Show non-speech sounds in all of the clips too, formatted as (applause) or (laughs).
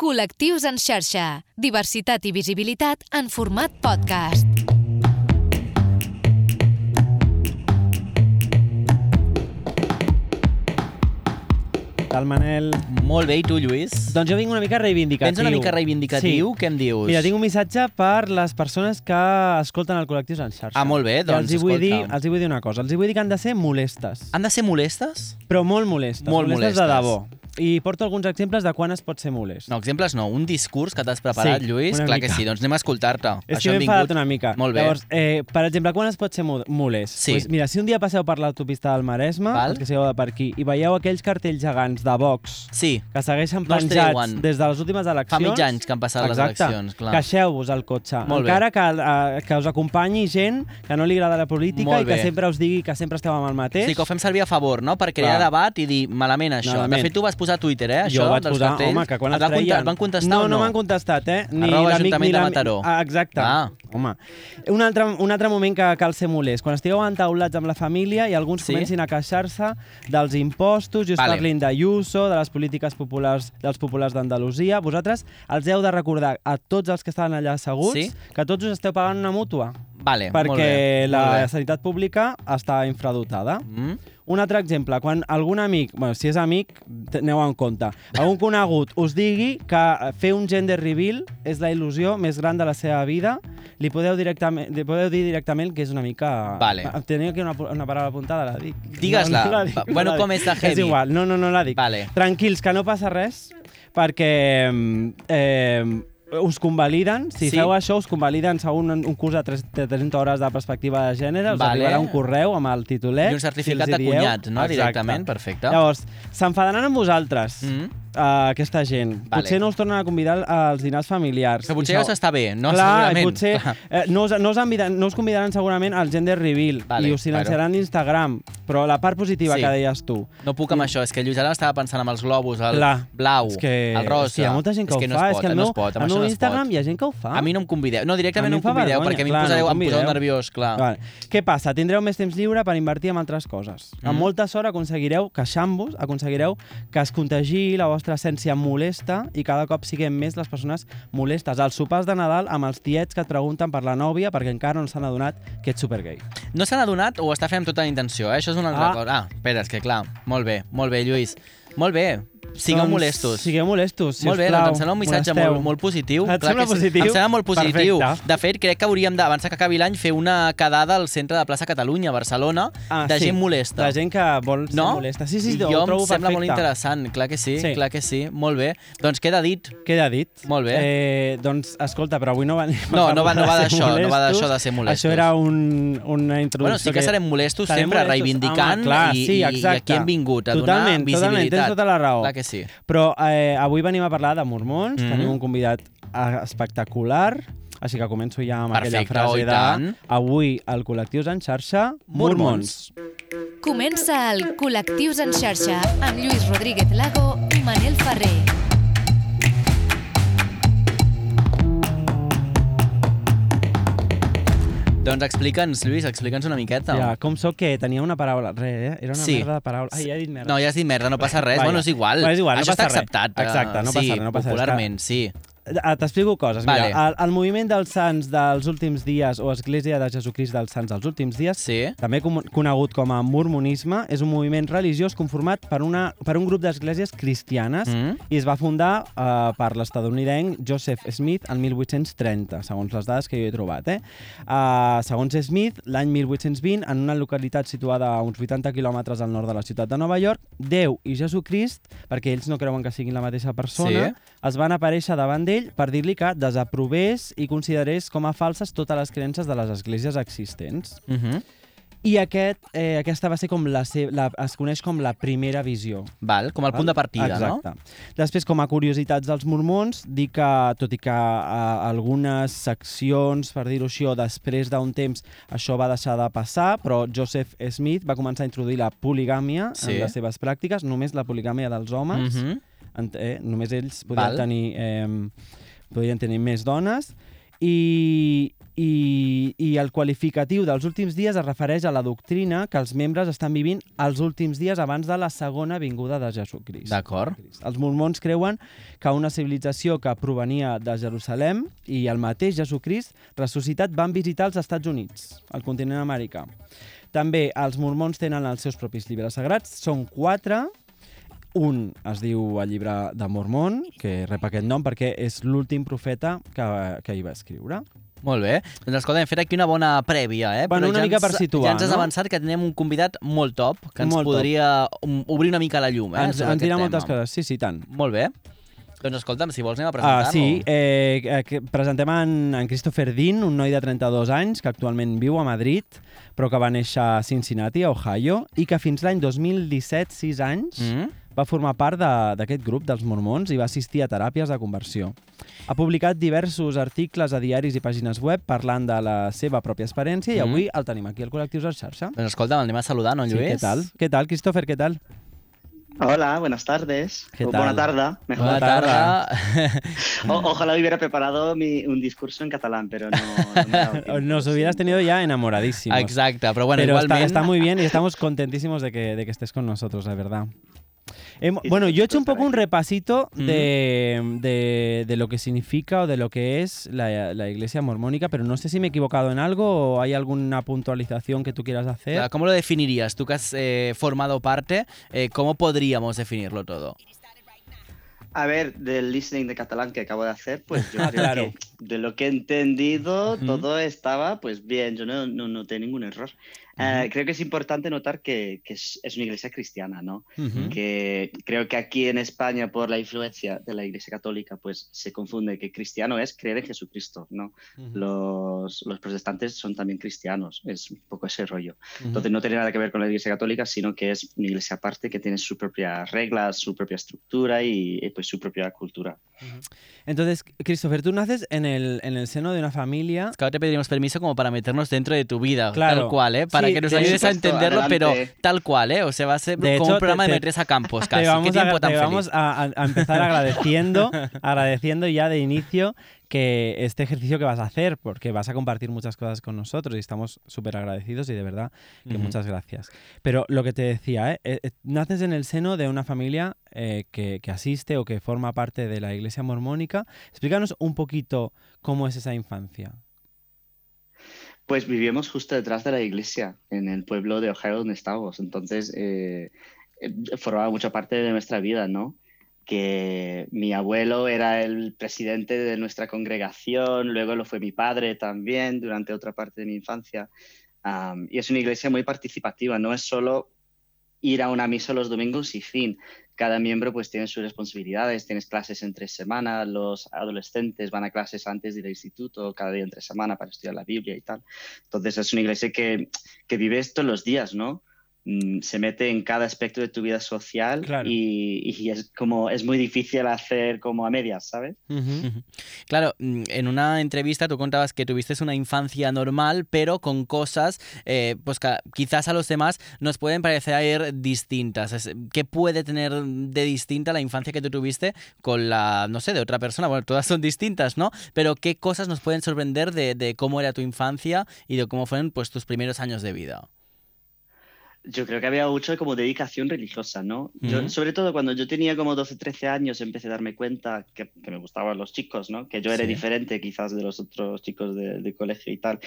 Col·lectius en xarxa. Diversitat i visibilitat en format podcast. Tal Manel... Molt bé, i tu, Lluís? Doncs jo vinc una mica reivindicatiu. Tens una mica reivindicatiu? Sí. Què em dius? Mira, tinc un missatge per les persones que escolten el Col·lectius en xarxa. Ah, molt bé, I doncs, els hi, vull dir, escolta. els hi vull dir una cosa. Els hi vull dir que han de ser molestes. Han de ser molestes? Però molt molestes. Molt molestes. de molestes. debò. I porto alguns exemples de quan es pot ser molest. No, exemples no. Un discurs que t'has preparat, Sí, Lluís? Clar mica. que sí, doncs anem a escoltar-te. És Això que m'he enfadat una mica. Molt bé. Llavors, eh, per exemple, quan es pot ser mo- molest? Sí. Pues mira, si un dia passeu per l'autopista del Maresme, Val. els que sigueu de per aquí, i veieu aquells cartells gegants de Vox Sí, que segueixen No penjats des de les últimes fa eleccions... mig anys que han passat les Exacte. eleccions, clar. Queixeu-vos al cotxe. Molt bé. Encara que, eh, que us acompanyi gent que no li agrada la política Molt i que bé. sempre us digui que sempre esteu amb el mateix. Sí, que ho fem servir a favor, no? Per crear Clar. debat i dir malament això. Malament. De fet, tu vas posar a Twitter, eh, jo això, vaig dels posar, cartells. home, que quan et, treien... et van contestar no, o no? No, m'han contestat, eh? Ni Arroba l'amic Ajuntament ni de Mataró. Ah, exacte. Ah. Home. Un altre, un altre moment que cal ser molest. Quan estigueu entaulats amb la família i alguns Sí? comencin a queixar-se dels impostos i us Vale. parlin d'Ayuso, de les polítiques populars dels populars d'Andalusia, vosaltres els heu de recordar a tots els que estaven allà asseguts Sí? que tots us esteu pagant una mútua. Vale, molt perquè bé, la molt bé. sanitat pública està infradotada. Mm? Un altre exemple, quan algun amic, bueno, si és amic, aneu en compte, algun conegut us digui que fer un gender reveal és la il·lusió més gran de la seva vida, li podeu, directament, li podeu dir directament que és una mica... Vale. Tenia aquí una, una paraula apuntada, la dic. Digues-la. No, (laughs) no la dic, no bueno, la com dic. és de heavy? És igual, no, no, no la dic. Vale. Tranquils, que no passa res, perquè eh, us convaliden, si Sí. feu això, us convaliden segons un, un curs de, tres, de 30 hores de perspectiva de gènere, us Vale. arribarà un correu amb el titulet. I un certificat si de hi dieu. cunyat, no? Directament, perfecte. Llavors, s'enfadaran amb vosaltres, Mm? Uh, aquesta gent. Vale. Potser no us tornen a convidar als dinars familiars. Que potser I ja s'està bé, no? Clar, i Segurament. potser Clar. eh, no, us, no, us envidaran, no us convidaran segurament al gender reveal Vale, i us silenciaran d'Instagram, però la part positiva Sí. que deies tu, No puc amb això, és que Lluís ara estava pensant amb els globus, el Clar. blau, és que, el rosa... hòstia, hi ha molta gent que, és ho que no fa, es és pot, no es pot, amb això meu no es Instagram pot. hi ha gent que ho fa. A mi no em convideu. No, directament A no em convideu, vergonya, perquè a mi clar, em posareu, no em em poseu nerviós, clar. Vale. Què passa? Tindreu més temps lliure per invertir en altres coses. Mm. Amb molta sort aconseguireu, queixant-vos, aconseguireu que es contagi la vostra essència molesta i cada cop siguem més les persones molestes. Als sopars de Nadal amb els tiets que et pregunten per la nòvia perquè encara no s'han adonat que ets supergay. No s'han adonat o està fent amb tota la intenció, eh? Això és una altra Ah. cosa. Ah, espera, és que clar, molt bé, molt bé, Lluís. Molt bé, sigueu doncs, molestos. Sigueu molestos, sisplau. molt bé, doncs em sembla un missatge molesteu. molt, molt positiu. Et Clar sembla que sí. positiu? Em sembla molt positiu. Perfecte. De fet, crec que hauríem abans que acabi l'any, fer una quedada al centre de plaça Catalunya, a Barcelona, Ah, de sí. gent molesta. De gent que vol ser no? molesta. Sí, sí, ho jo trobo em sembla perfecte. molt interessant, clar que sí, Sí. clar que sí, molt bé. Doncs queda dit. Queda dit. Molt bé. Eh, doncs, escolta, però avui no va... No, (laughs) no va- no va d'això, no va d'això de ser molestos. Això era un, una introducció Bueno, sí que serem molestos sempre, molestos. reivindicant Home, clar, i, sí, i, i aquí hem vingut a totalment, donar Totalment, visibilitat. tens tota la raó. Clar que sí. Però eh, avui venim a parlar de mormons, Mhm. tenim un convidat espectacular, així que començo ja amb aquella Perfecte, oh, frase de tant. avui el Col·lectius en xarxa, Mormons. mormons. Comença el Col·lectius en xarxa amb Lluís Rodríguez Lago i Manel Ferrer. Doncs explica'ns, Lluís, explica'ns una miqueta. Ja, com sóc que tenia una paraula, re, eh? Era una Sí. merda de paraula. Ai, ja he dit merda. No, ja has dit merda, no passa res. Vaja. Bueno, és igual. Bueno, és igual, no Això passa està res. acceptat. eh, Exacte, no passa sí, res, no passa res. popularment, sí. Ah, T'explico coses. Mira, Vale. el, el moviment dels sants dels últims dies, o Església de Jesucrist dels Sants dels últims dies, Sí. també com, conegut com a mormonisme, és un moviment religiós conformat per, una, per un grup d'esglésies cristianes Mm. i es va fundar eh, per l'estadounidenc Joseph Smith el 1830, segons les dades que jo he trobat. Eh? Uh, segons Smith, l'any 1820, en una localitat situada a uns 80 quilòmetres al nord de la ciutat de Nova York, Déu i Jesucrist, perquè ells no creuen que siguin la mateixa persona, Sí. es van aparèixer davant d'ell per dir-li que desaprovés i considerés com a falses totes les creences de les esglésies existents. Uh -huh. I aquest, eh, aquesta va ser com la, se la es coneix com la primera visió. Val, com el punt de partida, Exacte. no? Després, com a curiositats dels mormons, dir que, tot i que a, algunes seccions, per dir-ho així, després d'un temps, això va deixar de passar, però Joseph Smith va començar a introduir la poligàmia Sí. en les seves pràctiques, només la poligàmia dels homes, Uh -huh. Eh, només ells podien Val. tenir, eh, podien tenir més dones, i, i, i el qualificatiu dels últims dies es refereix a la doctrina que els membres estan vivint els últims dies abans de la segona vinguda de Jesucrist. D'acord. Els mormons creuen que una civilització que provenia de Jerusalem i el mateix Jesucrist ressuscitat van visitar els Estats Units, el continent americà. També els mormons tenen els seus propis llibres sagrats, són quatre, un es diu el llibre de Mormon, que rep aquest nom perquè és l'últim profeta que, que hi va escriure. Molt bé. Doncs escolta, hem fet aquí una bona prèvia, eh? Bueno, Però una ja mica ens- per situar, Ja ens has no? avançat que tenim un convidat molt top, que ens Molt top. podria um, obrir una mica la llum, eh? ens ens dirà tema. moltes coses, sí, sí, tant. Molt bé. Doncs escolta'm, si vols anem a presentar-lo. Ah, sí, eh, eh, presentem en, en Christopher Dean, un noi de 32 anys que actualment viu a Madrid, però que va néixer a Cincinnati, a Ohio, i que fins l'any 2017, 6 anys, Mm? Va formar part de- d'aquest grup dels mormons i va assistir a teràpies de conversió. Ha publicat diversos articles a diaris i pàgines web parlant de la seva pròpia experiència i Mm. avui el tenim aquí al Col·lectius de Xarxa. Doncs escolta'm, anem a saludar, no, Sí, Lluís? què tal? Què tal, Christopher, què tal? Hola, buenas tardes. ¿Qué tal? Buena tarde, mejor. Bona Bona tarda. (laughs) O- ojalá hubiera preparado mi- un discurso en catalán, pero no. no me (laughs) Nos hubieras tenido ya enamoradísimos. Exacte, però bueno, Pero está, igualment... está muy bien y estamos contentísimos de que, de que estés con nosotros, la verdad. Bueno, yo he hecho un poco un aquí. repasito de, de- de lo que significa o de lo que es la, la iglesia mormónica, pero no sé si me he equivocado en algo o hay alguna puntualización que tú quieras hacer. Claro, ¿Cómo lo definirías? Tú que has eh, formado parte, eh, ¿cómo podríamos definirlo todo? A ver, del listening de catalán que acabo de hacer, pues yo (laughs) creo claro. que de lo que he entendido, todo estaba pues bien, yo no, no noté ningún error. Eh, creo que es importante notar que, que es, es una iglesia cristiana, ¿no? Ujú. que creo que aquí en España por la influencia de la Iglesia Católica pues se confunde que cristiano es creer en Jesucristo, ¿no? Ujú. Los, los protestantes son también cristianos, es un poco ese rollo. Ujú. Entonces no tiene nada que ver con la Iglesia Católica, sino que es una iglesia aparte que tiene sus propias reglas, su propia estructura y, y, pues su propia cultura. Entonces, Christopher, tú naces en el, en el seno de una familia. Ahora te pediremos permiso como para meternos dentro de tu vida, Claro. tal cual, ¿eh? Para Sí, que nos de ayudes a entenderlo, pero tal cual, ¿eh? O sea, va a ser De como hecho, un programa te- de Metres a Campos (laughs) Te casi. vamos, ¿Qué tiempo a, tan te feliz? vamos a, a- a empezar agradeciendo, (laughs) agradeciendo ya de inicio que este ejercicio que vas a hacer, porque vas a compartir muchas cosas con nosotros y estamos súper agradecidos y de verdad que muchas gracias. Pero lo que te decía, ¿eh? Eh, eh, naces en el seno de una familia eh, que, que asiste o que forma parte de la iglesia mormónica. Explícanos un poquito cómo es esa infancia. Pues vivíamos justo detrás de la iglesia, en el pueblo de Ohio donde estábamos. Entonces, eh, eh, formaba mucha parte de nuestra vida, ¿no? Que mi abuelo era el presidente de nuestra congregación, luego lo fue mi padre también durante otra parte de mi infancia. Y es una iglesia muy participativa, no es solo ir a una misa los domingos y fin. Cada miembro pues tiene sus responsabilidades, tienes clases entre semana, los adolescentes van a clases antes de ir al instituto, cada día entre semana para estudiar la Biblia y tal. Entonces es una iglesia que, que vive esto los días, ¿no? Mm, Se mete en cada aspecto de tu vida social Claro. y, y es como es muy difícil hacer como a medias, ¿sabes? Claro, mm, en una entrevista tú contabas que tuviste una infancia normal, pero con cosas, eh, pues que quizás a los demás nos pueden parecer distintas. Es- ¿Qué puede tener de distinta la infancia que tú tuviste con la, no sé, de otra persona? Bueno, todas son distintas, ¿no? Pero ¿qué cosas nos pueden sorprender de, de cómo era tu infancia y de cómo fueron pues tus primeros años de vida? Yo creo que había mucho como dedicación religiosa, ¿no? Yo, Ujú. sobre todo cuando yo tenía como 12, 13 años empecé a darme cuenta que, que me gustaban los chicos, ¿no? Que yo era Sí. diferente quizás de los otros chicos de, de colegio y tal.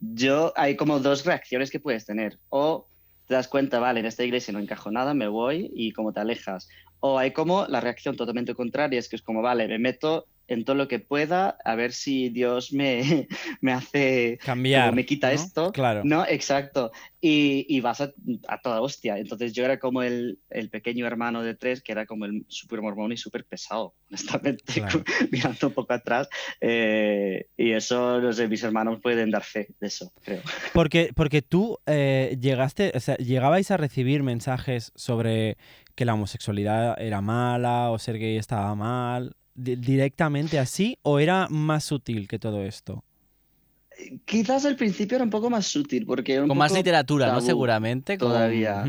Yo hay como dos reacciones que puedes tener. O te das cuenta, vale, en esta iglesia no encajo nada, me voy y como te alejas. O hay como la reacción totalmente contraria, es que es como, vale, me meto en todo lo que pueda a ver si Dios me, (laughs) me hace Cambiar. me quita ¿no? esto. Claro. No, exacto. Y, y vas a, a toda hostia. Entonces yo era como el, el pequeño hermano de tres, que era como el súper mormón y súper pesado, (laughs) honestamente, Claro. (laughs) mirando un poco atrás. Eh, y eso, no sé, mis hermanos pueden dar fe de eso, creo. Porque, porque tú eh, llegaste, o sea, llegabais a recibir mensajes sobre que la homosexualidad era mala o ser gay estaba mal, directamente así, o era más sutil que todo esto. Quizás al principio era un poco más sutil, porque era un Con más literatura, ¿no? Seguramente. con- todavía.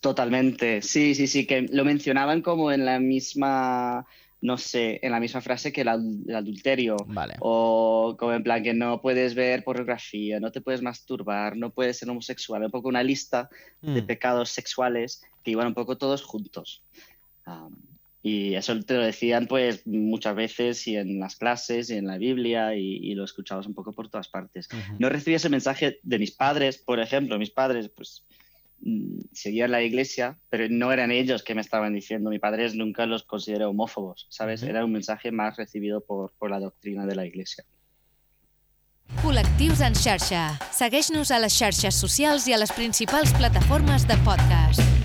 Totalmente, sí, sí, sí, que lo mencionaban como en la misma no sé, en la misma frase que el, ad- el adulterio. Vale. O como en plan que no puedes ver pornografía, no te puedes masturbar, no puedes ser homosexual. Un poco una lista de Mm. pecados sexuales que iban un poco todos juntos. Y eso te lo decían pues muchas veces y en las clases y en la Biblia y, y lo escuchabas un poco por todas partes. Ujú. No recibí ese mensaje de mis padres, por ejemplo, mis padres pues mm, seguían la iglesia, pero no eran ellos que me estaban diciendo. Mis padres nunca los consideré homófobos, ¿sabes? Ujú. Era un mensaje más recibido por, por la doctrina de la iglesia. Col·lectius en xarxa. Segueix-nos a les xarxes socials i a les principals plataformes de podcast.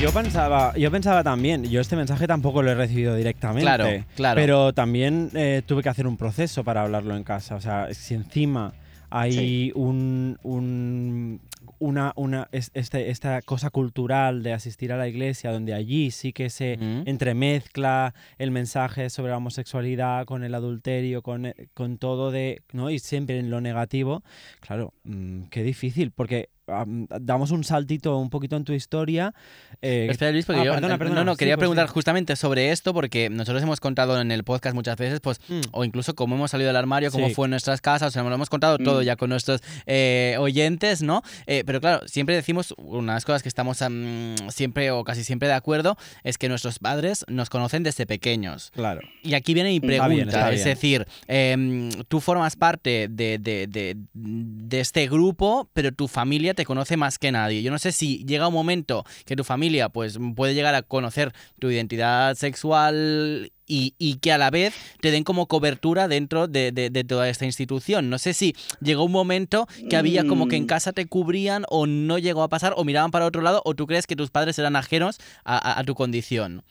Yo pensaba, yo pensaba también, yo este mensaje tampoco lo he recibido directamente. Claro, claro. Pero también eh, tuve que hacer un proceso para hablarlo en casa. O sea, si encima hay Sí. un, un- una, una es- este- esta cosa cultural de asistir a la iglesia, donde allí sí que se entremezcla el mensaje sobre la homosexualidad con el adulterio, con, eh, con todo de, ¿no? Y siempre en lo negativo. Claro, mm, qué difícil, porque am, damos un saltito un poquito en tu historia. eh, espera, Luis, porque ah, yo perdona, no, perdona. no, Sí, quería pues preguntar sí. justamente sobre esto porque nosotros hemos contado en el podcast muchas veces, pues, Mm. o incluso cómo hemos salido del armario, cómo Sí. fue en nuestras casas, o sea, lo hemos contado todo Mm. ya con nuestros eh, oyentes, ¿no? Eh, pero claro, siempre decimos unas cosas que estamos siempre o casi siempre de acuerdo, es que nuestros padres nos conocen desde pequeños. Claro. Y aquí viene mi Está pregunta, bien, está es decir, em, tú formas parte de, de- de- de este grupo, pero tu familia te conoce más que nadie. Yo no sé si llega un momento que tu familia pues puede llegar a conocer tu identidad sexual y, y que a la vez te den como cobertura dentro de, de- de toda esta institución. No sé si llegó un momento que había como que en Mm. casa te cubrían o no llegó a pasar o miraban para otro lado o tú crees que tus padres eran ajenos a- a- a tu condición.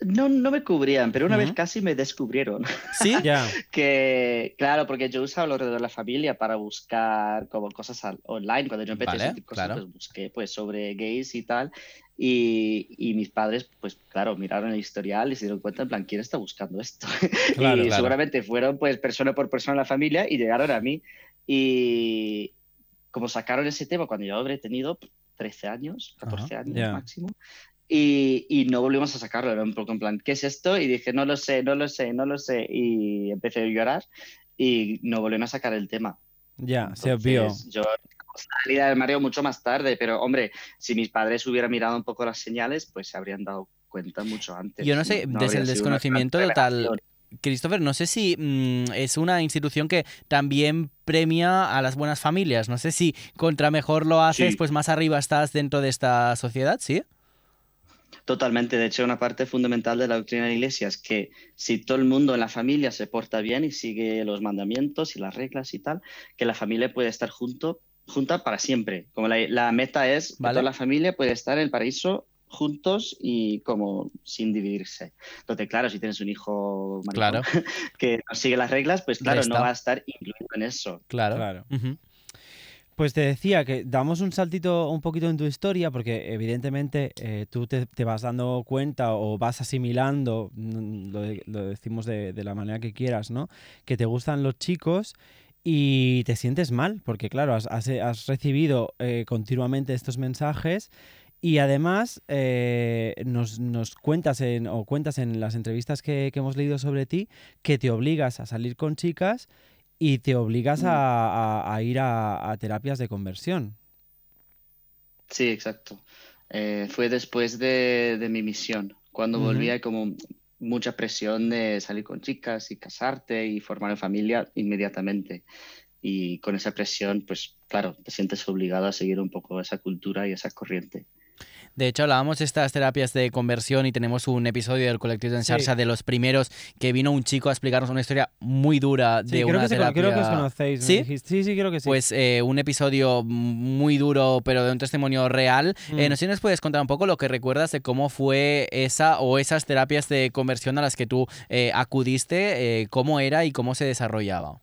No, no me cubrían, pero una vez casi me descubrieron. ¿Sí? (laughs) Ya. Que, claro, porque yo usaba lo de la familia para buscar como cosas al- online. Cuando yo empecé Vale, a cosas, claro. pues busqué pues, sobre gays y tal. Y, y mis padres, pues claro, miraron el historial y se dieron cuenta, en plan, ¿quién está buscando esto? (laughs) Claro, y claro. seguramente fueron pues persona por persona en la familia y llegaron a mí. Y como sacaron ese tema cuando yo habré tenido 13 años, 14 Ajá, años máximo, y, y no volvimos a sacarlo, era un poco en plan, ¿qué es esto? Y dije, no lo sé, no lo sé, no lo sé, y empecé a llorar y no volvieron a sacar el tema. Ya, se obvió. Yo salí del armario mucho más tarde, pero hombre, si mis padres hubieran mirado un poco las señales, pues se habrían dado cuenta mucho antes. Yo no sé, desde habría el desconocimiento total. Christopher, no sé si mm, es una institución que también premia a las buenas familias. No sé si contra mejor lo haces, Sí. pues más arriba estás dentro de esta sociedad, ¿sí? Totalmente, de hecho, una parte fundamental de la doctrina de la Iglesia es que si todo el mundo en la familia se porta bien y sigue los mandamientos y las reglas y tal, que la familia puede estar junto, junta para siempre. Como la, la meta es que toda la familia puede estar en el paraíso juntos y como sin dividirse. Entonces, claro, si tienes un hijo maricón Claro, (laughs) que no sigue las reglas, pues claro, no va a estar incluido en eso. claro. Claro. Pues te decía que damos un saltito un poquito en tu historia, porque evidentemente eh, tú te, vas dando cuenta o vas asimilando, mm, lo, de- lo decimos de, la manera que quieras, ¿no? Que te gustan los chicos y te sientes mal, porque claro, has, recibido eh, continuamente estos mensajes y además eh, nos, cuentas en, o cuentas en las entrevistas que hemos leído sobre ti que te obligas a salir con chicas y te obligas Mm. a, a- a ir a, a terapias de conversión. Sí, exacto. Eh, fue después de, de mi misión, cuando Ujú. volví hay como mucha presión de salir con chicas y casarte y formar una familia inmediatamente. Y con esa presión, pues claro, te sientes obligado a seguir un poco esa cultura y esa corriente. De hecho, hablábamos de estas terapias de conversión y tenemos un episodio del colectivo de Sí. Ensarsa de los primeros que vino un chico a explicarnos una historia muy dura de Sí, creo, una que se- terapia. creo que os conocéis. ¿Sí? sí, sí, creo que sí. Pues eh, un episodio muy duro, pero de un testimonio real. Eh, Mm. no sé si nos puedes contar un poco lo que recuerdas de cómo fue esa o esas terapias de conversión a las que tú eh, acudiste, cómo era y cómo se desarrollaba.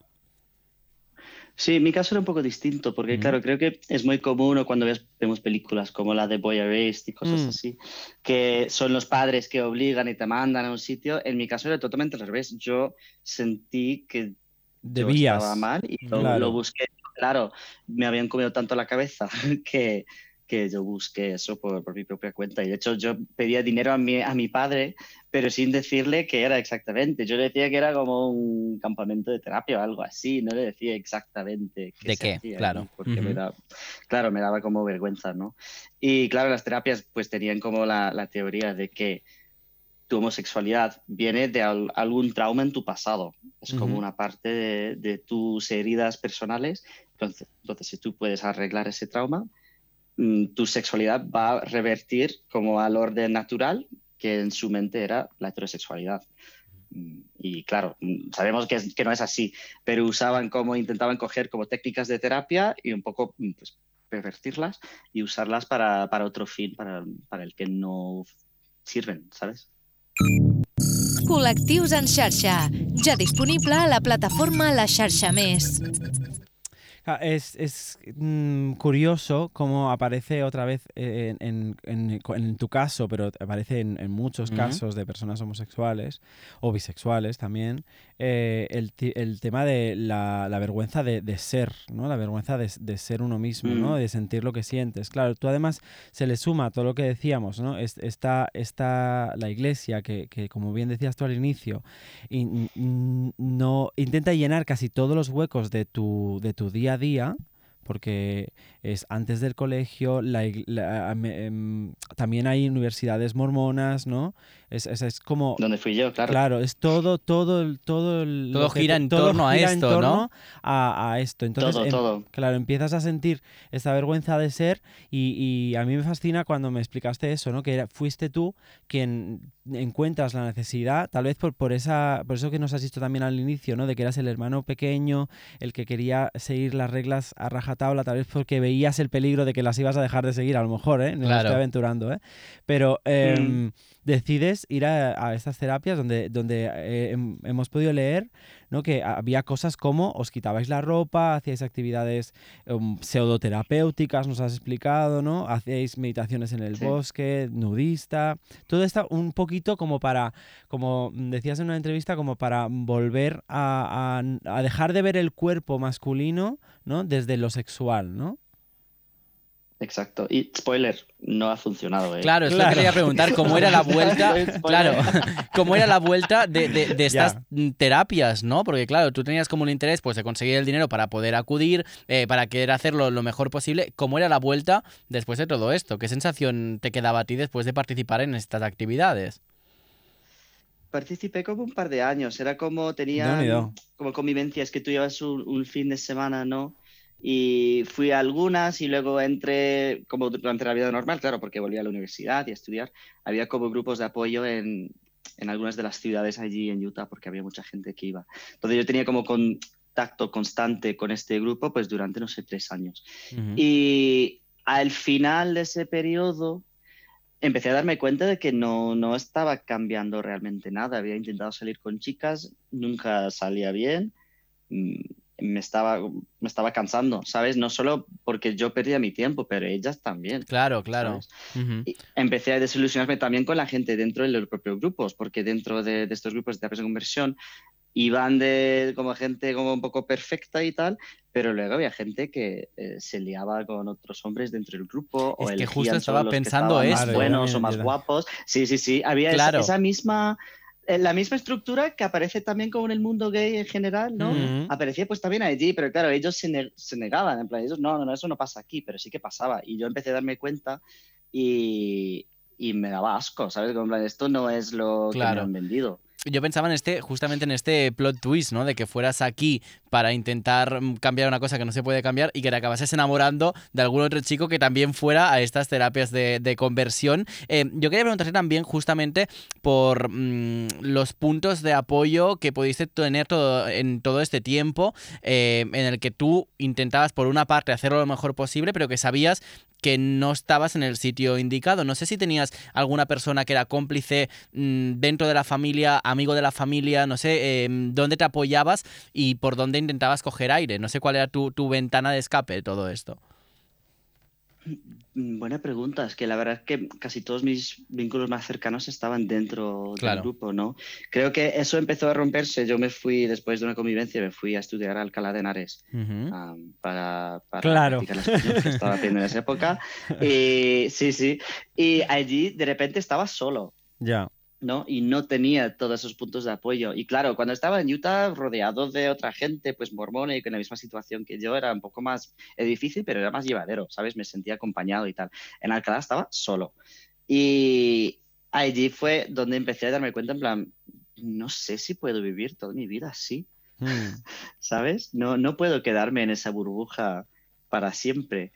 Sí, mi caso era un poco distinto, porque Ujú. claro, creo que es muy común o cuando vemos películas como la de Boy Erased y cosas Mm. así, que son los padres que obligan y te mandan a un sitio. En mi caso era totalmente al revés. Yo sentí que yo estaba mal y lo, Claro. lo busqué. Claro, me habían comido tanto la cabeza (laughs) que, que yo busqué eso por, por, mi propia cuenta. Y de hecho yo pedía dinero a mi, a mi padre, pero sin decirle qué era exactamente. Yo le decía que era como un campamento de terapia o algo así, no le decía exactamente qué. ¿De qué? Hacía, claro. ¿no? Porque me da, claro, me daba como vergüenza, ¿no? Y claro, las terapias pues tenían como la, la teoría de que tu homosexualidad viene de al, algún trauma en tu pasado. Es uh -huh. como una parte de, de, tus heridas personales. Entonces, entonces, si tú puedes arreglar ese trauma, tu sexualidad va a revertir como al orden natural que en su mente era la heterosexualidad. Y claro, sabemos que, es, que no es así, pero usaban como, intentaban coger como técnicas de terapia y un poco pues, pervertirlas y usarlas para, para otro fin, para, para el que no sirven, ¿sabes? Col·lectius en xarxa, ja disponible a la plataforma La Xarxa Més. Es, es mmm, curioso cómo aparece otra vez en, en, en, en tu caso, pero aparece en, muchos uh -huh. casos de personas homosexuales o bisexuales también, eh, el, el, tema de la, la vergüenza de, de, ser, ¿no? la vergüenza de, de ser uno mismo, uh -huh. ¿no? de sentir lo que sientes. Claro, tú además se le suma todo lo que decíamos, ¿no? está, está la iglesia que, que, como bien decías tú al inicio, in, no, intenta llenar casi todos los huecos de tu, de tu día día, porque es antes del colegio, la, la, eh, también hay universidades mormonas, ¿no? Es, es, es, como... Donde fui yo, claro. Claro, es todo, todo, el, todo, el, todo gira en todo torno gira a esto, en torno ¿no? A, a, esto. Entonces, todo, em, todo. Claro, empiezas a sentir esta vergüenza de ser y, y, a mí me fascina cuando me explicaste eso, ¿no? Que era, fuiste tú quien encuentras la necesidad, tal vez por, por, esa, por eso que nos has dicho también al inicio, ¿no? De que eras el hermano pequeño, el que quería seguir las reglas a rajatabla, tal vez porque veías el peligro de que las ibas a dejar de seguir, a lo mejor, ¿eh? No claro. me estoy aventurando, ¿eh? Pero eh, mm. Decides ir a, a, estas terapias donde, donde eh, hemos podido leer ¿no? que había cosas como os quitabais la ropa, hacíais actividades um, pseudoterapéuticas, nos has explicado, ¿no? Hacíais meditaciones en el sí. bosque, nudista, todo esto un poquito como para, como decías en una entrevista, como para volver a, a, a dejar de ver el cuerpo masculino, ¿no? Desde lo sexual, ¿no? Exacto. Y spoiler, no ha funcionado. ¿eh? Claro, es claro. lo que quería preguntar, ¿cómo era la (laughs) vuelta? claro, ¿cómo era la vuelta de, de, de estas yeah. terapias, no? Porque claro, tú tenías como un interés pues de conseguir el dinero para poder acudir, eh, para querer hacerlo lo mejor posible. ¿Cómo era la vuelta después de todo esto? ¿Qué sensación te quedaba a ti después de participar en estas actividades? Participé como un par de años, era como tenía no, como convivencias que tú llevas un, un fin de semana, ¿no? Y fui a algunas y luego entré como durante la vida normal, claro, porque volví a la universidad y a estudiar. Había como grupos de apoyo en, en algunas de las ciudades allí en Utah porque había mucha gente que iba. Entonces yo tenía como contacto constante con este grupo pues durante, no sé, tres años. Uh -huh. Y al final de ese periodo empecé a darme cuenta de que no, no estaba cambiando realmente nada. Había intentado salir con chicas, nunca salía bien me estaba, me estaba cansando, ¿sabes? No solo porque yo perdía mi tiempo, pero ellas también. Claro, claro. Uh -huh. y empecé a desilusionarme también con la gente dentro de los propios grupos, porque dentro de, de estos grupos de terapias de conversión iban de como gente como un poco perfecta y tal, pero luego había gente que eh, se liaba con otros hombres dentro del grupo es o que justo estaba pensando que esto. más buenos o más guapos. Sí, sí, sí. Había claro. esa, esa misma eh, la misma estructura que aparece también como en el mundo gay en general, ¿no? Uh -huh. Aparecía pues también allí, pero claro, ellos se, ne se, negaban, en plan, ellos, no, no, no, eso no pasa aquí, pero sí que pasaba. Y yo empecé a darme cuenta y, y me daba asco, ¿sabes? Como en plan, esto no es lo claro. que me han vendido yo pensaba en este, justamente en este plot twist, ¿no? De que fueras aquí para intentar cambiar una cosa que no se puede cambiar y que te acabases enamorando de algún otro chico que también fuera a estas terapias de, conversión. Eh, yo quería preguntarte también justamente por mmm, los puntos de apoyo que pudiste tener todo, en todo este tiempo, eh, en el que tú intentabas por una parte hacerlo lo mejor posible, pero que sabías que no estabas en el sitio indicado. No sé si tenías alguna persona que era cómplice mmm, dentro de la familia, amigo de la familia, no sé, eh, dónde te apoyabas y por dónde intentabas coger aire. No sé cuál era tu, tu, ventana de escape de todo esto. Mm, Buena pregunta. Es que la verdad es que casi todos mis vínculos más cercanos estaban dentro Claro. del grupo, ¿no? Creo que eso empezó a romperse. Yo me fui, después de una convivencia, me fui a estudiar a Alcalá de Henares am, para, para Claro. practicar que estaba haciendo en esa época. (laughs) Y sí, sí. Y allí de repente estaba solo. Ya. ¿No? Y no tenía todos esos puntos de apoyo. Y claro, cuando estaba en Utah rodeado de otra gente, pues mormona y con la misma situación que yo, era un poco más difícil, pero era más llevadero, ¿sabes? Me sentía acompañado y tal. En Alcalá estaba solo. Y allí fue donde empecé a darme cuenta, en plan, no sé si puedo vivir toda mi vida así, Mm. (laughs) ¿sabes? No, no puedo quedarme en esa burbuja para siempre.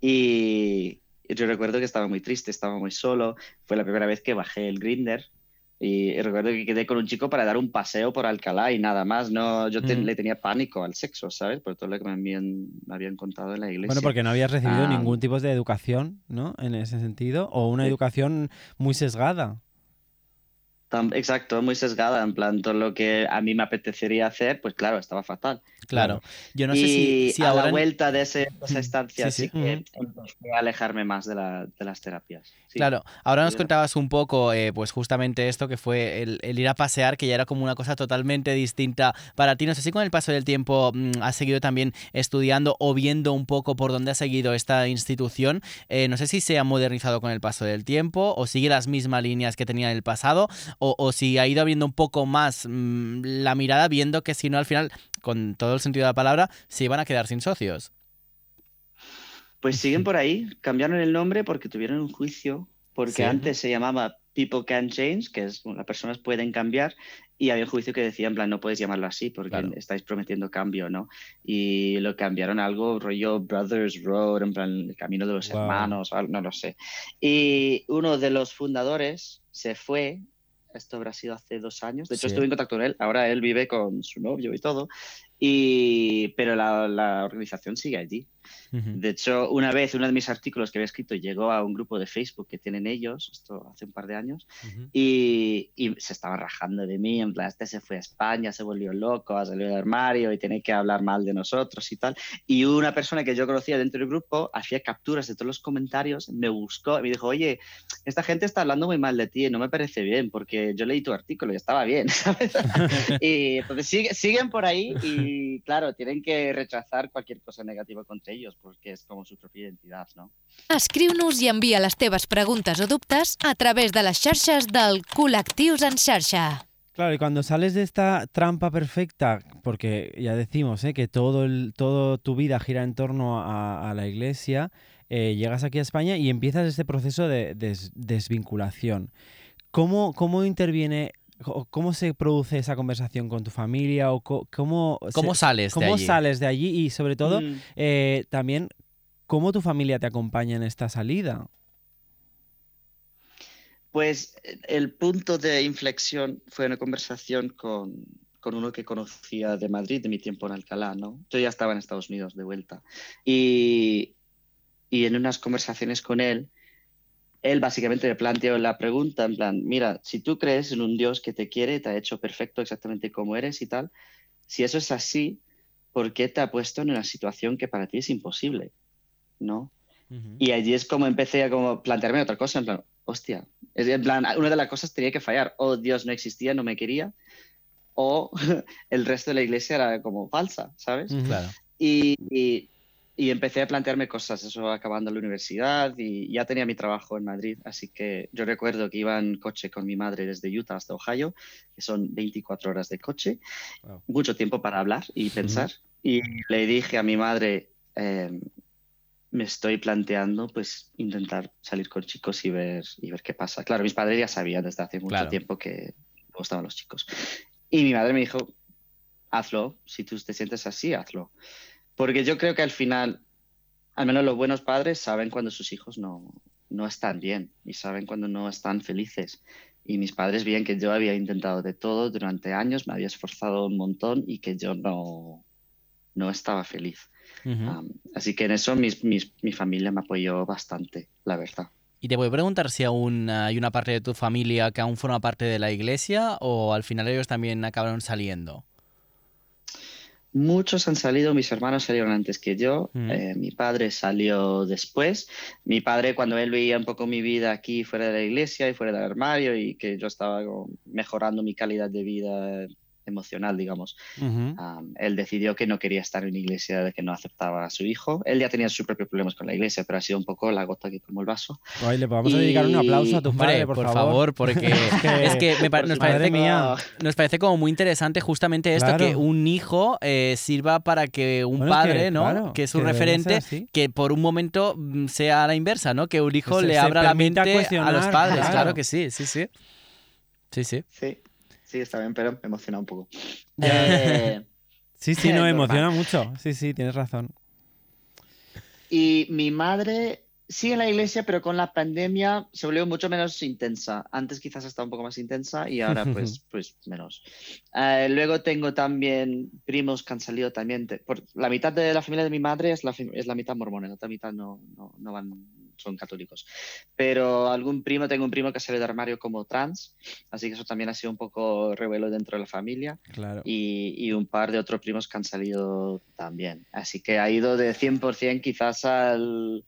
Y yo recuerdo que estaba muy triste, estaba muy solo. Fue la primera vez que bajé el grinder. Y recuerdo que quedé con un chico para dar un paseo por Alcalá y nada más. No, yo te- Mm. le tenía pánico al sexo, ¿sabes? Por todo lo que me habían, me habían contado en la iglesia. Bueno, porque no habías recibido Ah. ningún tipo de educación, ¿no? En ese sentido, o una educación muy sesgada. Exacto, muy sesgada. En plan, todo lo que a mí me apetecería hacer, pues claro, estaba fatal. Claro. Yo no sé y si, si a ahora... la vuelta de, ese- de esa estancia sí, sí, sí. que empecé a alejarme más de, la- de las terapias. Sí. Claro, ahora nos contabas un poco, eh, pues justamente esto que fue el, el ir a pasear, que ya era como una cosa totalmente distinta para ti. No sé si con el paso del tiempo mm, has seguido también estudiando o viendo un poco por dónde ha seguido esta institución. Eh, no sé si se ha modernizado con el paso del tiempo o sigue las mismas líneas que tenía en el pasado o, o si ha ido abriendo un poco más mm, la mirada viendo que si no al final, con todo el sentido de la palabra, se iban a quedar sin socios. Pues siguen por ahí, cambiaron el nombre porque tuvieron un juicio, porque Sí. antes se llamaba People Can Change, que es bueno, las personas pueden cambiar, y había un juicio que decía, en plan, no puedes llamarlo así porque Claro. estáis prometiendo cambio, ¿no? Y lo cambiaron a algo rollo Brothers Road, en plan, el camino de los Wow. hermanos, o algo, no lo sé. Y uno de los fundadores se fue, esto habrá sido hace dos años, de hecho Sí. estuve en contacto con él, ahora él vive con su novio y todo, y, pero la, la organización sigue allí. Ujú. De hecho, una vez uno de mis artículos que había escrito llegó a un grupo de Facebook que tienen ellos, esto hace un par de años, Ujú. y, y se estaban rajando de mí, en plan, este se fue a España, se volvió loco, ha salido del armario y tiene que hablar mal de nosotros y tal. Y una persona que yo conocía dentro del grupo hacía capturas de todos los comentarios, me buscó y me dijo, oye, esta gente está hablando muy mal de ti no me parece bien, porque yo leí tu artículo y estaba bien, (laughs) ¿sabes? (laughs) y entonces sigue- siguen por ahí y claro, tienen que rechazar cualquier cosa negativa contra ellos, porque es como su propia identidad, ¿no? Escriu-nos i envia les teves preguntes o dubtes a través de les xarxes del Col·lectius en xarxa. Claro, y cuando sales de esta trampa perfecta, porque ya decimos ¿eh? que todo, el, todo tu vida gira en torno a, a la iglesia, eh, llegas aquí a España y empiezas este proceso de des- desvinculación. ¿Cómo, ¿Cómo interviene, cómo se produce esa conversación con tu familia o cómo, ¿Cómo se- sales de cómo allí? sales de allí y sobre todo Mm. eh, también cómo tu familia te acompaña en esta salida? Pues el punto de inflexión fue una conversación con, con uno que conocía de Madrid, de mi tiempo en Alcalá, ¿no? Yo ya estaba en Estados Unidos de vuelta. Y, y en unas conversaciones con él, él básicamente me planteó la pregunta en plan, mira, si tú crees en un Dios que te quiere, te ha hecho perfecto exactamente como eres y tal, si eso es así, ¿por qué te ha puesto en una situación que para ti es imposible? ¿No? Y allí es como empecé a como plantearme otra cosa, en plan, hostia, es en plan, una de las cosas tenía que fallar, o Dios no existía, no me quería, o (laughs) el resto de la iglesia era como falsa, ¿sabes? Ujú. Claro. Y, y- y empecé a plantearme cosas, eso acabando la universidad y ya tenía mi trabajo en Madrid, así que yo recuerdo que iba en coche con mi madre desde Utah hasta Ohio, que son 24 horas de coche, Wow. mucho tiempo para hablar y pensar. Y le dije a mi madre, eh, me estoy planteando pues intentar salir con chicos y ver, y ver qué pasa. Claro, mis padres ya sabían desde hace mucho Claro. tiempo que me gustaban los chicos. Y mi madre me dijo, hazlo, si tú te sientes así, hazlo. Porque yo creo que al final, al menos los buenos padres saben cuando sus hijos no, no están bien y saben cuando no están felices. Y mis padres veían que yo había intentado de todo durante años, me había esforzado un montón y que yo no, no estaba feliz. Um, así que en eso mis- mis- mi familia me apoyó bastante, la verdad. Y te voy a preguntar si aún hay una parte de tu familia que aún forma parte de la iglesia o al final ellos también acabaron saliendo. Muchos han salido, mis hermanos salieron antes que yo, Mm. eh, mi padre salió después. Mi padre, cuando él veía un poco mi vida aquí fuera de la iglesia y fuera del armario y que yo estaba mejorando mi calidad de vida emocional, digamos, um, él decidió que no quería estar en una iglesia de que no aceptaba a su hijo. Él ya tenía sus propios problemas con la iglesia, pero ha sido un poco la gota que colmó el vaso. Ay, le podemos dedicar un aplauso a tu Hombre, padre, por, por, favor, porque (laughs) es que me pa- Por nos, su parece, madre mía. nos parece como muy interesante justamente esto, Claro. que un hijo eh, sirva para que un Bueno, es que, padre, ¿no? claro, que es que ser referente, que por un momento mm, sea a la inversa, ¿no? Que un hijo Se- le abra la mente a los padres. Claro. claro. que sí, sí, sí. Sí, sí. Sí, sí, está bien, pero me emociona un poco. (laughs) Eh, Sí, sí, no, (laughs) emociona mucho. Sí, sí, tienes razón. Y mi madre sigue en la iglesia, pero con la pandemia se volvió mucho menos intensa. Antes quizás estaba un poco más intensa y ahora pues, (laughs) pues menos. Eh, luego tengo también primos que han salido también. de- por, la mitad de la familia de mi madre es la, es la mitad mormona, la otra mitad no, no, no van, son católicos. Pero algún primo, tengo un primo que salió de armario como trans, así que eso también ha sido un poco revuelo dentro de la familia Claro. y, y un par de otros primos que han salido también. Así que ha ido de 100% quizás al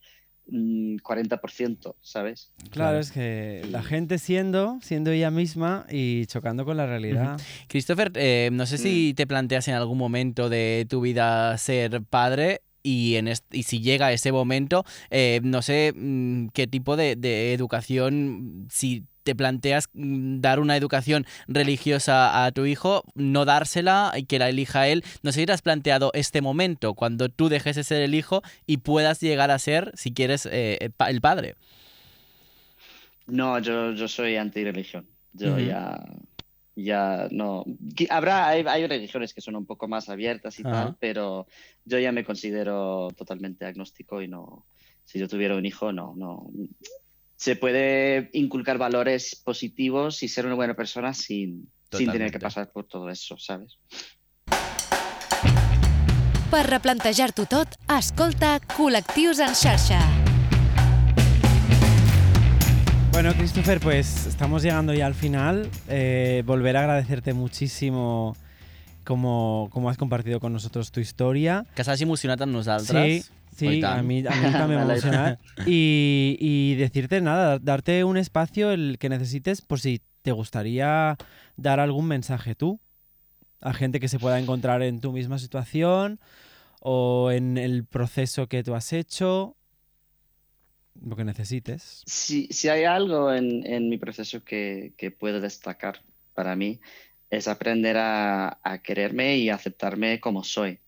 mm, 40%, ¿sabes? Claro, es que la gente siendo, siendo ella misma y chocando con la realidad. Christopher, eh, no sé si te planteas en algún momento de tu vida ser padre. Y, en y si llega ese momento, eh, no sé mm, qué tipo de, de educación, si te planteas mm, dar una educación religiosa a tu hijo, no dársela y que la elija él. No sé si te has planteado este momento, cuando tú dejes de ser el hijo y puedas llegar a ser, si quieres, eh, el pa- el padre. No, yo, yo soy anti-religión. Yo ya, ya no. Habrá, hay, hay religiones que son un poco más abiertas y Ajá. tal, pero yo ya me considero totalmente agnóstico y no. Si yo tuviera un hijo, no, no. Se puede inculcar valores positivos y ser una buena persona sin, sin tener que pasar por todo eso, ¿sabes? Per replantejar-t'ho tot, escolta Col·lectius en xarxa. Bueno, Christopher, pues estamos llegando ya al final. Eh, volver a agradecerte muchísimo como, como has compartido con nosotros tu historia. Que s'hagi emocionat amb Sí, nosaltres. sí, Oi a mí, a mí también me (laughs) Me emociona. Y, y decirte nada, darte un espacio el que necesites por si te gustaría dar algún mensaje tú a gente que se pueda encontrar en tu misma situación o en el proceso que tú has hecho, lo que necesites. Si, si hay algo en, en mi proceso que, que puedo destacar para mí, es aprender a, a quererme y aceptarme como soy,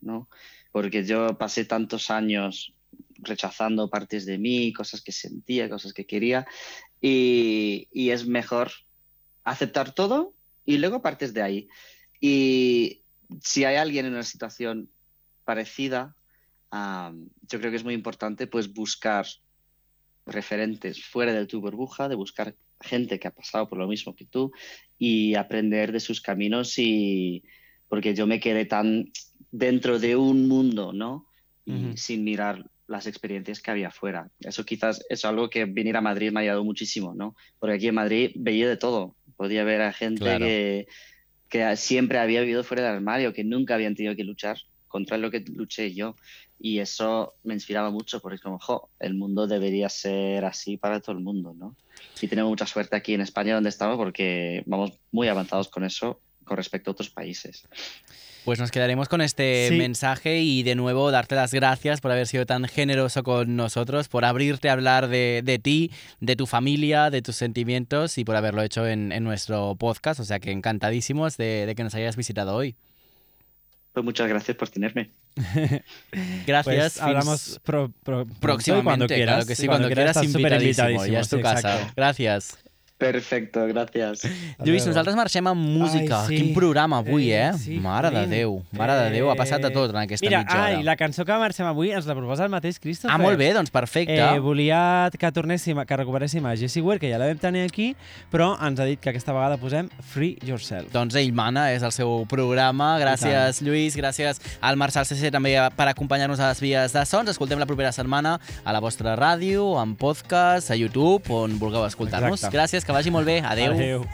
¿no? Porque yo pasé tantos años rechazando partes de mí, cosas que sentía, cosas que quería, y, y es mejor aceptar todo y luego partes de ahí. Y si hay alguien en una situación parecida, am, yo creo que es muy importante pues buscar referentes fuera de tu burbuja, de buscar gente que ha pasado por lo mismo que tú y aprender de sus caminos y porque yo me quedé tan dentro de un mundo, ¿no? Y sin mirar las experiencias que había afuera. Eso quizás es algo que venir a Madrid me ha ayudado muchísimo, ¿no? Porque aquí en Madrid veía de todo. Podía ver a gente Claro. que, que siempre había vivido fuera del armario, que nunca habían tenido que luchar contra lo que luché yo. Y eso me inspiraba mucho, porque como, jo, el mundo debería ser así para todo el mundo, ¿no? Y tenemos mucha suerte aquí en España donde estamos porque vamos muy avanzados con eso con respecto a otros países. Pues nos quedaremos con este Sí. mensaje y de nuevo darte las gracias por haber sido tan generoso con nosotros, por abrirte a hablar de, de ti, de tu familia, de tus sentimientos y por haberlo hecho en, en nuestro podcast. O sea que encantadísimos de, de que nos hayas visitado hoy. Pues muchas gracias por tenerme. (laughs) Gracias. Pues hablamos pro- pro- próximamente, cuando quieras. claro que sí, cuando, quieras, estás invitadísimo, superinvitadísimo, ja és tu sí, casa. exacto. Gràcies. Perfecto, gracias. Lluís, nosaltres marxem amb música. Ai, sí. Quin programa avui, eh? Eh, sí, Mare de. Déu, mare de Déu, ha passat de tot en aquesta Mira, mitja hora. ai, la cançó que marxem avui ens la proposa el mateix Christopher. Ah, molt bé, doncs perfecte. Eh, volia que tornéssim, que recuperéssim a Jessie Ware, que ja la vam tenir aquí, però ens ha dit que aquesta vegada posem Free Yourself. Doncs ell mana, és el seu programa. Gràcies, Lluís, gràcies al Marçal CC també per acompanyar-nos a les vies de sons. Escoltem la propera setmana a la vostra ràdio, en podcast, a YouTube, on vulgueu escoltar-nos. Gràcies, que vagi molt bé. Adeu. Adéu.